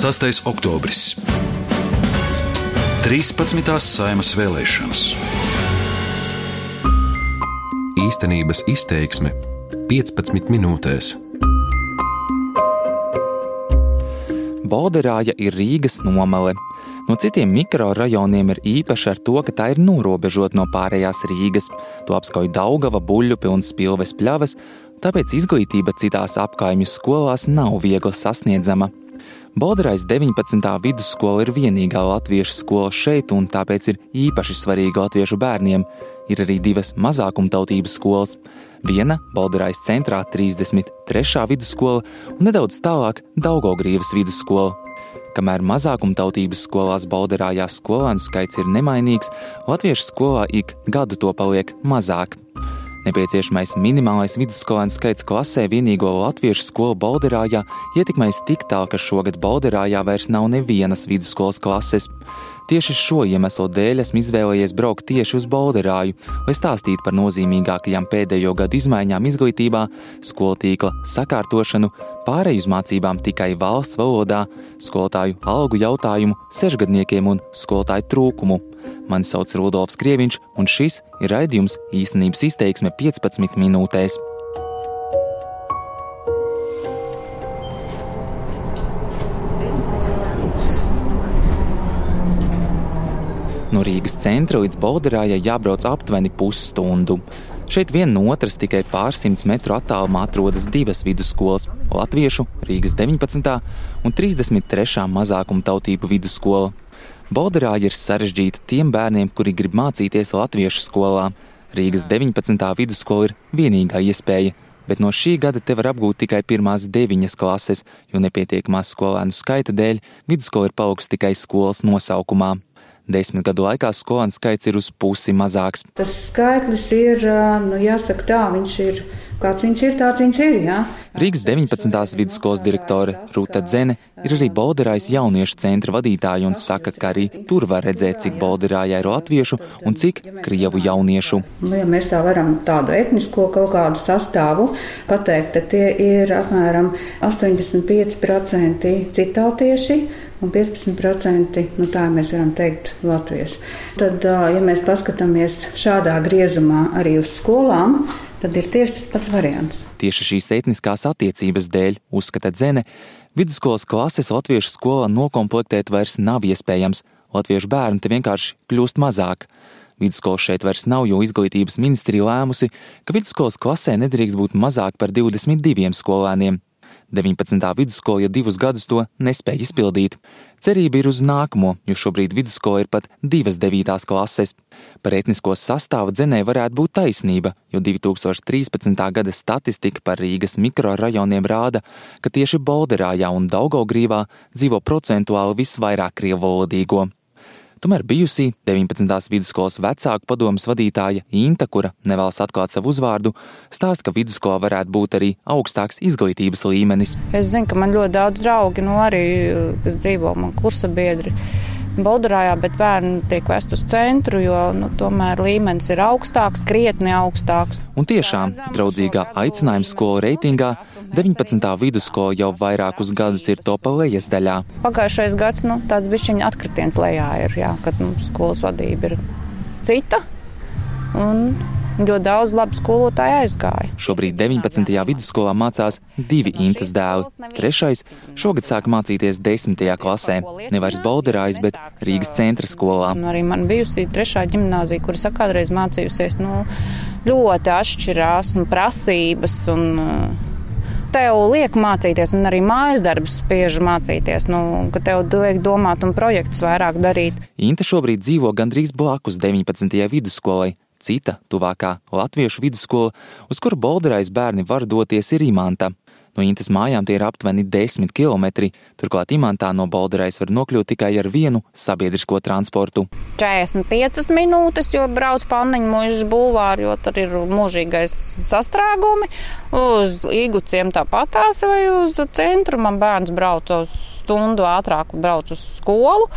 6. oktobris. 13. saimas vēlēšanas. Īstenības izteiksme 15 minūtēs. Bolderāja ir Rīgas nomale. No citiem mikrorajoniem ir īpaši ar to, ka tā ir norobežota no pārējās Rīgas. To apskauj Daugava, Buļļupi un Spilves pļavas, tāpēc izglītība citās apkaimju skolās nav viegli sasniedzama. Bolderais 19. vidusskola ir vienīgā latviešu skola šeit, un tāpēc ir īpaši svarīga latviešu bērniem. Ir arī divas mazākumtautības skolas. Viena Bolderais centrā 33. vidusskola un nedaudz tālāk Daugogrīvas vidusskola. Kamēr mazākumtautības skolās Bolderājās skolēnu skaits ir nemainīgs, latviešu skolā ik gadu to paliek mazāk. Nepieciešamais minimālais vidusskolēnu skaits klasē vienīgo latviešu skolu Bolderājā ietekmēs tik tālu, ka šogad Bolderājā vairs nav nevienas vidusskolas klases. Tieši šo iemeslu dēļ esmu izvēlējies braukt tieši uz Bolderāju, lai stāstītu par nozīmīgākajām pēdējo gadu izmaiņām izglītībā, skolu tīkla sakārtošanu, pārēju uz mācībām tikai valsts valodā, skolotāju algu jautājumu, sešgadniekiem un skolotāju trūkumu. Mani sauc Rudolfs Krieviņš, un šis ir raidījums īstenības izteiksme 15 minūtēs. No Rīgas centra līdz Bolderājai jābrauc aptuveni pusstundu. Šeit viena no otras tikai pārsimts metru attālumā atrodas divas vidusskolas - Latviešu, Rīgas 19. un 33. mazākuma tautību vidusskola. Bolderāja ir sarežģīta tiem bērniem, kuri grib mācīties latviešu skolā. Rīgas 19. vidusskola ir vienīgā iespēja, bet no šī gada te var apgūt tikai pirmās deviņas klases, jo nepietiekamās skolēnu skaita dēļ vidusskola ir paaugsts tikai skolas nosaukumā. Desmit gadu laikā skolēnu skaits ir uz pusi mazāks. Tas skaitlis ir, nu, jāsaka tā, viņš ir kāds viņš ir, tāds viņš ir. Jā. Rīgas 19. vidusskolas direktore Rūta Dzene ir arī Bolderājas jauniešu centra vadītāja un saka, ka arī tur var redzēt, cik Bolderājā ir latviešu un cik krievu jauniešu. Nu, ja mēs tā varam tādu etnisko kaut kādu sastāvu pateikt, tad tie ir apmēram 85% citautieši un 15% nu, tā mēs varam teikt latviešu. Tad, ja mēs paskatāmies šādā griezumā arī uz skolām, tad ir tieši tas pats variants. Tieši šīs etniskās attiecības dēļ, uzskata Dzene, vidusskolas klases latviešu skolā nokomplektēt vairs nav iespējams. Latviešu bērni te vienkārši kļūst mazāk. Vidusskolas šeit vairs nav, jo izglītības ministrija lēmusi, ka vidusskolas klasē nedrīkst būt mazāk par 22 skolēniem. 19. vidusskola jau divus gadus to nespēja izpildīt. Cerība ir uz nākamo, jo šobrīd vidusskola ir pat divas devītās klases. Par etnisko sastāvu dzenē varētu būt taisnība, jo 2013. gada statistika par Rīgas mikrorajoniem rāda, ka tieši Bolderājā un Daugaugrīvā dzīvo procentuāli visvairāk krievolodīgo. Tomēr bijusī 19. vidusskolas vecāku padomas vadītāja Inta, kura nevēlas atklāt savu uzvārdu, stāsta, ka vidusskolā varētu būt arī augstāks izglītības līmenis. Es zinu, ka man ļoti daudz draugi, nu arī, kas dzīvo man kursa biedri. Bolderājā, bet bērni tiek vest uz centru, jo nu, tomēr līmenis ir augstāks, krietni augstāks. Un tiešām draudzīgā aicinājuma skola reitingā 19. vidusskola jau vairākus gadus ir topa lejas daļā. Pagājušais gads nu, tāds bišķiņa atkritiens lejā ir, jā, kad nu, skolas vadība ir cita. Un ļoti daudz labu skolotāju aizgāja. Šobrīd 19. vidusskolā mācās divi intas dēli. Trešais šogad sāk mācīties 10. klasē. Ne vairs Bolderājas, bet Rīgas centra skolā. Un arī man bijusi trešā ģimnāzija, kuras kādreiz mācījusies, nu, ļoti atšķirās un prasības. Un, tev liek mācīties, un arī mājas darbus spiež mācīties, nu, ka tev liek domāt un projektus vairāk darīt. Inte šobrīd dzīvo gandrīz blakus 19. vidusskolai. Cita, tuvākā latviešu vidusskola, uz kuru bolderais bērni var doties, ir Imanta. No Intas mājām tie ir aptuveni 10 km, turklāt Imantā no Bolderais var nokļūt tikai ar vienu sabiedrisko transportu. 45 minūtes, jo brauc panniņu mūža bulvāru, jo tur ir mūžīgais sastrēgumi. Uz īguciem tāpatās vai uz centru man bērns brauc uz stundu ātrāk, brauc uz skolu.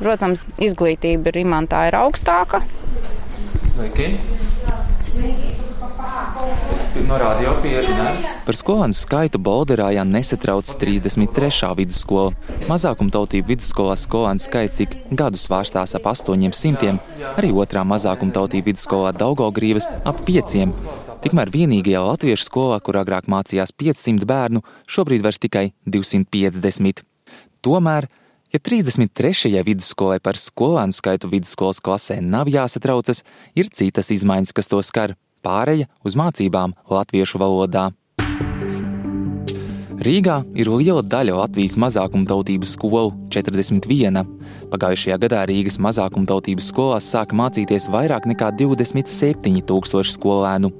Protams, izglītība ir imantā ir augstāka. Sveiki! norādīju apierinājumus. Par skolēnu skaitu Bolderājā nesatrauc 33. vidusskola. Mazākumtautību vidusskolā skolēnu skaits ik gadus vārstās ap 800, arī otrā mazākumtautību vidusskolā Daugogrības ap 5. Tikmēr vienīgajā latviešu skolā, kur agrāk mācījās 500 bērnu, šobrīd vairs tikai 250. Tomēr, ja 33. vidusskolai par skolēnu skaitu vidusskolas klasē nav jāsatraucas, ir citas izmaiņas, kas to skar pāreja uz mācībām latviešu valodā. Rīgā ir liela daļa Latvijas mazākumtautības skolu - 41. Pagājušajā gadā Rīgas mazākumtautības skolās sāka mācīties vairāk nekā 27 tūkstoši skolēnu.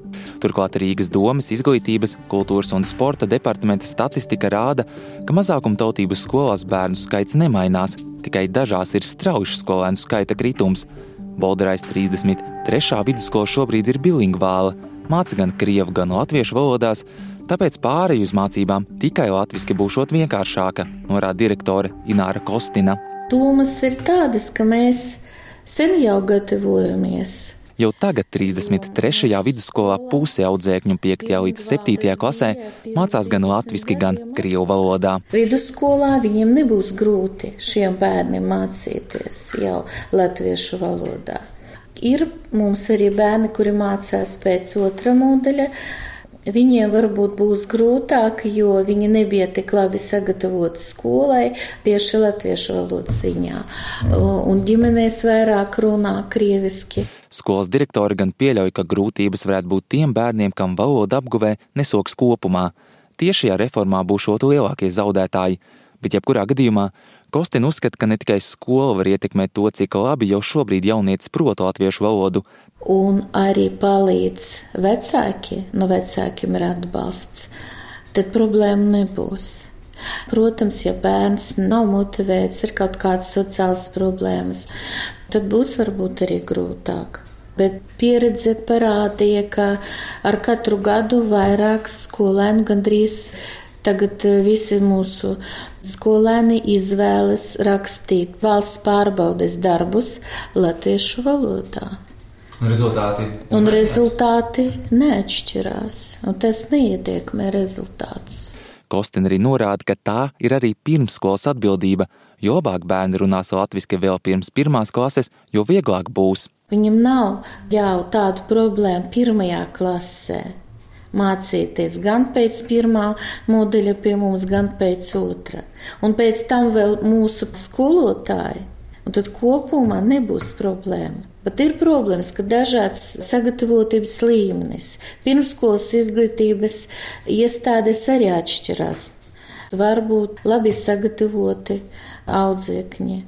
Turklāt Rīgas domas izglītības, kultūras un sporta departamenta statistika rāda, ka mazākumtautības skolās bērnu skaits nemainās, tikai dažās ir strauji skolēnu skaita kritums. Bolderais 33. vidusskola šobrīd ir bilingvāla, māca gan krievu, gan latviešu valodās, tāpēc pārēju uz mācībām tikai latviešu būšot vienkāršāka, norāda direktore Ināra Kostina. Domas ir tādas, ka mēs sen jau gatavojamies Jau tagad 33. vidusskolā puse audzēkņu 5. līdz 7. klasē mācās gan latviešu, gan krievu valodā. Vidusskolā viņiem nebūs grūti šiem bērniem mācīties jau latviešu valodā. Ir mums arī bērni, kuri mācās pēc otra modeļa, Viņiem varbūt būs grūtāk, jo viņi nebija tik labi sagatavoti skolai tieši latviešu valodas ziņā. Un ģimenēs vairāk runā krieviski. Skolas direktori gan pieļauj, ka grūtības varētu būt tiem bērniem, kam valoda apguvē nesoks kopumā. Tiešajā reformā būs šot lielākie zaudētāji, bet jebkurā gadījumā Kostina uzskata, ka ne tikai skola var ietekmēt to, cik labi jau šobrīd jaunietis prot latviešu valodu. Un arī palīdz vecāki, no vecākiem ir atbalsts, tad problēma nebūs. Protams, ja bērns nav motivēts, ir kaut kādas sociālas problēmas, tad būs varbūt arī grūtāk. Bet pieredze parādīja, ka ar katru gadu vairāk skolēnu gandrīz Tagad eh, visi mūsu skolēni izvēlas rakstīt valsts pārbaudes darbus latviešu valodā. Un rezultāti, un rezultāti neatšķirās, un tas neietekmē rezultātus. Kostina arī norāda, ka tā ir arī pirmsskolas atbildība, jo labāk bērni runās latviešu vēl pirms pirmās klases, jo vieglāk būs. Viņam nav jau tādu problēmu pirmajā klasē mācīties gan pēc pirmā modeļa pie mums, gan pēc otra. Un pēc tam vēl mūsu skolotāji. Un tad kopumā nebūs problēma. Bet ir problēmas, ka dažāds sagatavotības līmenis, pirmskolas izglītības iestādes arī atšķirās. Varbūt labi sagatavoti audzēkņi.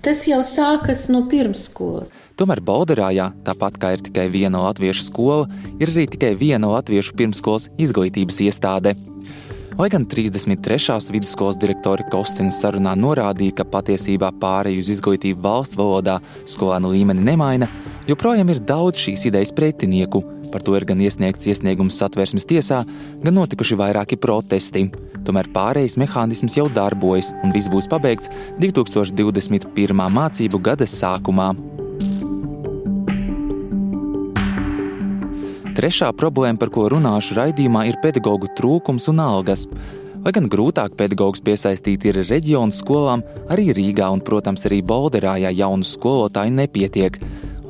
Tas jau sākas no pirmskolas. Tomēr Bolderājā, tāpat kā ir tikai viena latviešu skola, ir arī tikai viena latviešu pirmskolas izglītības iestāde. Lai gan 33. vidusskolas direktore Kostina sarunā norādīja, ka patiesībā pārēju uz izglītību valsts valodā skolēnu līmeni nemaina, joprojām ir daudz šīs idejas pretinieku. Par to ir gan iesniegts iesniegums satversmes tiesā, gan notikuši vairāki protesti. Tomēr pārējais mehānisms jau darbojas, un viss būs pabeigts 2021. mācību gada sākumā. Trešā problēma, par ko runāšu raidījumā, ir pedagoģu trūkums un algas. Lai gan grūtāk pedagogus piesaistīt ir reģionu skolām, arī Rīgā un, protams, arī Bolderājā jaunu skolotāju nepietiek.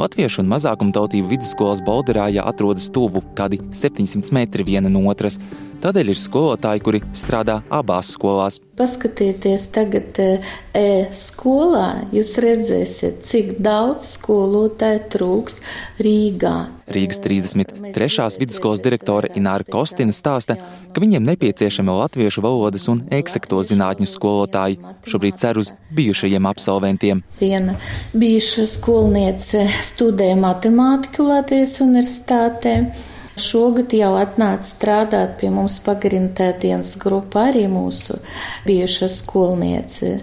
Latviešu un mazākumtautību vidusskolas Bolderājā atrodas tuvu, kādi 700 metri viena no otras. Tādēļ ir skolotāji, kuri strādā abās skolās. Paskatieties, tagad e-skolā jūs redzēsiet, cik daudz skolotāju trūks Rīgā. Rīgas 33. vidusskolas direktore Ināra Kostina stāsta, ka viņiem nepieciešami latviešu valodas un eksakto zinātņu skolotāji. Šobrīd cer uz bijušajiem absolventiem. Viena bijuša skolniece studēja matemātiku Latvijas universitātē. Šogad jau atnāca strādāt pie mums pagarintā dienas grupā arī mūsu bijuša skolniece.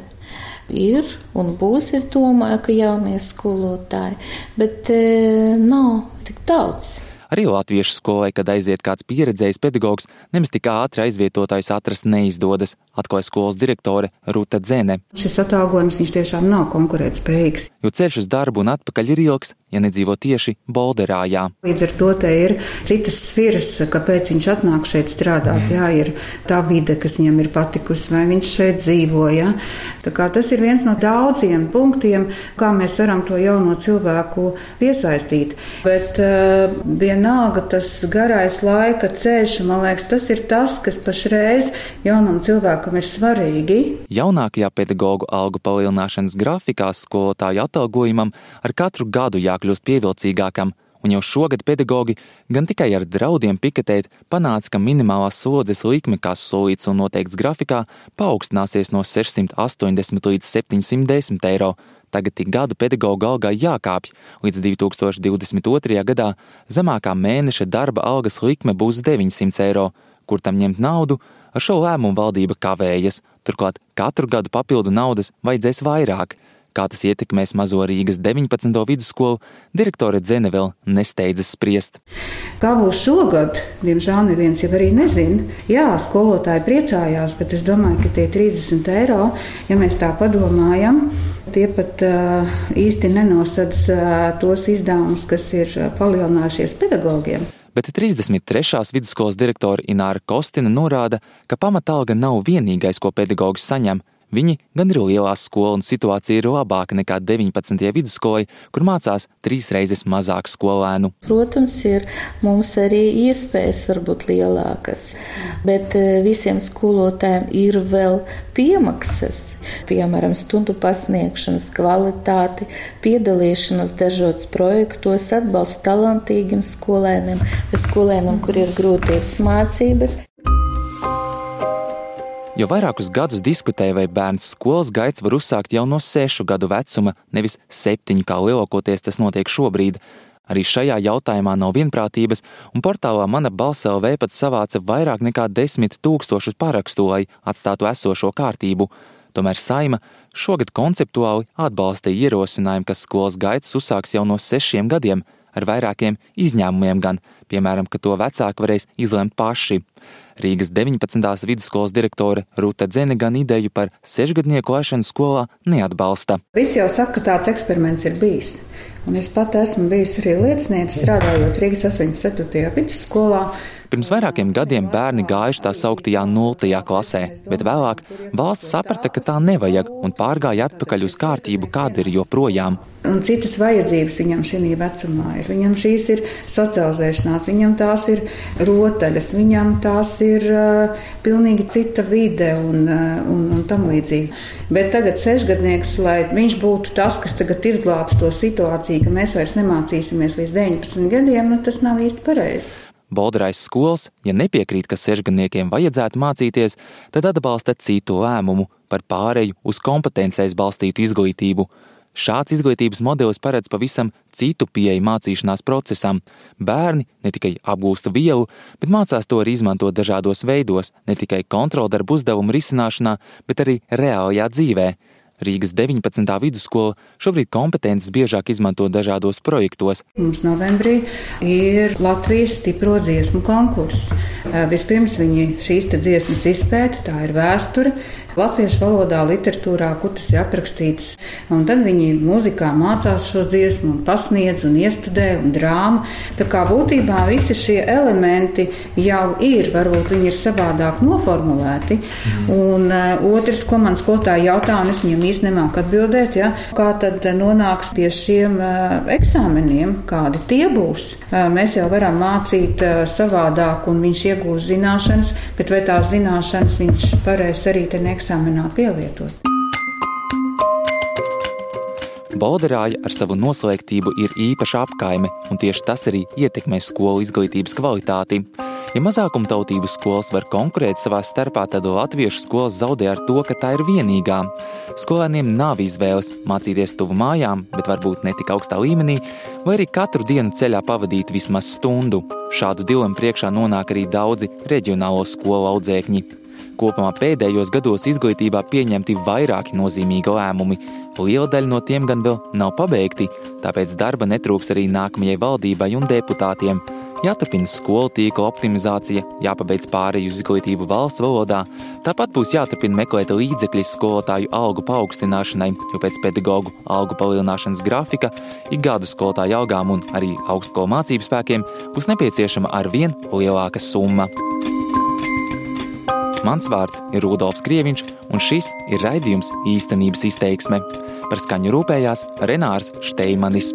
Ir un būs, es domāju, ka jaunie skolotāji, bet e, nav tik daudz. Arī latviešu skolai, kad aiziet kāds pieredzējis pedagogs, nemaz tik ātri aizvietotājs atrast neizdodas, atklāja skolas direktore Ruta Dzene. Šis atalgojums viņš tiešām nav konkurētspējīgs. Jo ceļš uz darbu un atpakaļ ir ilgs, ja nedzīvo tieši Bolderājā. Līdz ar to te ir citas sviras, kāpēc viņš atnāk šeit strādāt. Mm. Jā, ir tā vide, kas viņam ir patikusi, vai viņš šeit dzīvo. Jā. Tā kā tas ir viens no daudziem punktiem, kā mēs varam to jauno cilvēku piesaistīt. Bet uh, vienalga tas garais laika ceļš, man liekas, tas ir tas, kas pašreiz jaunam cilvēkam ir svarīgi. Jaunākajā pedagoģu algu palielināšanas grafikā skolotāju atalgojumam ar katru gadu jākļūst pievilcīgākam un jau šogad pedagogi gan tikai ar draudiem piketēt panāca, ka minimālās slodzes likme, kas solīts un noteikts grafikā, paaugstināsies no 680 līdz 710 eiro. Tagad tik gadu pedagoģa algai jākāpj, līdz 2022. gadā zemākā mēneša darba algas likme būs 900 eiro. Kur tam ņemt naudu? Ar šo lēmumu valdība kavējas, turklāt katru gadu papildu naudas vajadzēs vairāk. Kā tas ietekmēs mazo Rīgas 19. vidusskolu, direktore Dzene vēl nesteidzas spriest. Kā būs šogad, diemžēl neviens jau arī nezina. Jā, skolotāji priecājās, bet es domāju, ka tie 30 eiro, ja mēs tā padomājam, tie pat īsti nenosadz tos izdevumus, kas ir palielinājušies pedagogiem bet 33. vidusskolas direktore Ināra Kostina norāda, ka pamatalga nav vienīgais, ko pedagogs saņem. Viņi gan ir lielā skola un situācija ir labāka nekā 19. vidusskolai, kur mācās trīs reizes mazāk skolēnu. Protams, ir mums arī iespējas varbūt lielākas, bet e, visiem skolotājiem ir vēl piemaksas, piemēram, stundu pasniegšanas kvalitāti, piedalīšanās dažos projektos, atbalsts talantīgiem skolēniem, skolēniem, kur ir grūtības mācības. Jau vairākus gadus diskutēja, vai bērns skolas gaids var uzsākt jau no sešu gadu vecuma, nevis septiņu, kā lielākoties tas notiek šobrīd. Arī šajā jautājumā nav vienprātības, un portālā Mana balss LV pat savāca vairāk nekā desmit tūkstošus parakstu, lai atstātu esošo kārtību. Tomēr Saima šogad konceptuāli atbalstīja ierosinājumu, ka skolas gaitas uzsāks jau no sešiem gadiem, ar vairākiem izņēmumiem gan, piemēram, ka to vecāki varēs izlemt paši. Rīgas 19. vidusskolas direktore Rūta Dzene gan ideju par sešgadnieku laišanu skolā neatbalsta. Visi jau saka, ka tāds eksperiments ir bijis. Un es pat esmu bijusi arī lieciniece strādājot Rīgas 87. vidusskolā, Pirms vairākiem gadiem bērni gājuši tā sauktajā nultajā klasē, bet vēlāk valsts saprata, ka tā nevajag un pārgāja atpakaļ uz kārtību, kāda ir joprojām. Un citas vajadzības viņam šī vecumā ir. Viņam šīs ir socializēšanās, viņam tās ir rotaļas, viņam tās ir uh, pilnīgi cita vide un, uh, un, un tam līdzīgi. Bet tagad sešgadnieks, lai viņš būtu tas, kas tagad izglābs to situāciju, ka mēs vairs nemācīsimies līdz 19 gadiem, nu tas nav īsti pareizi. Bolderais skolas, ja nepiekrīt, ka sešgadniekiem vajadzētu mācīties, tad atbalsta citu lēmumu par pāreju uz kompetencēs balstītu izglītību. Šāds izglītības modelis paredz pavisam citu pieeju mācīšanās procesam. Bērni ne tikai apgūsta vielu, bet mācās to arī izmantot dažādos veidos, ne tikai kontroldarbu uzdevumu risināšanā, bet arī reālajā dzīvē. Rīgas 19. vidusskola šobrīd kompetences biežāk izmanto dažādos projektos. Mums novembrī ir Latvijas stipro dziesmu konkurss. Vispirms viņi šīs dziesmas izpēta, tā ir vēsture, latviešu valodā, literatūrā, kur tas ir aprakstīts. Un tad viņi mūzikā mācās šo dziesmu, un pasniedz, un iestudē, un drāmu. Tā kā būtībā visi šie elementi jau ir, varbūt viņi ir savādāk noformulēti. Mm. Un uh, otrs, ko man skolotāji jautā, un es viņam īsti nemāku atbildēt, ja, kā tad nonāks pie šiem uh, eksāmeniem, kādi tie būs. Uh, mēs jau varam mācīt savādāk, un viņš iegūs zināšanas, bet vai tās zināšanas viņš varēs arī te neksāmenēt? eksāmenā pielietot. Bolderāja ar savu noslēgtību ir īpaša apkaime, un tieši tas arī ietekmē skolu izglītības kvalitāti. Ja mazākumtautību skolas var konkurēt savā starpā, tad latviešu skolas zaudē ar to, ka tā ir vienīgā. Skolēniem nav izvēles mācīties tuvu mājām, bet varbūt ne tik augstā līmenī, vai arī katru dienu ceļā pavadīt vismaz stundu. Šādu dilemmu priekšā nonāk arī daudzi reģionālo skolu audzēkņi. Kopumā pēdējos gados izglītībā pieņemti vairāki nozīmīgi lēmumi. Liela daļa no tiem gan vēl nav pabeigti, tāpēc darba netrūks arī nākamajai valdībai un deputātiem. jāturpina skolu tīkla optimizācija, jāpabeidz pārēju uz izglītību valsts valodā, tāpat būs jāturpina meklēt līdzekļi skolotāju algu paaugstināšanai, jo pēc pedagoģu algu palielināšanas grafika ik gadu skolotāju algām un arī augstskolu mācību spēkiem būs nepieciešama ar vien lielāka summa. Mans vārds ir Rudolfs Krieviņš, un šis ir raidījums īstenības izteiksme. Par skaņu rūpējās Renārs Šteimanis.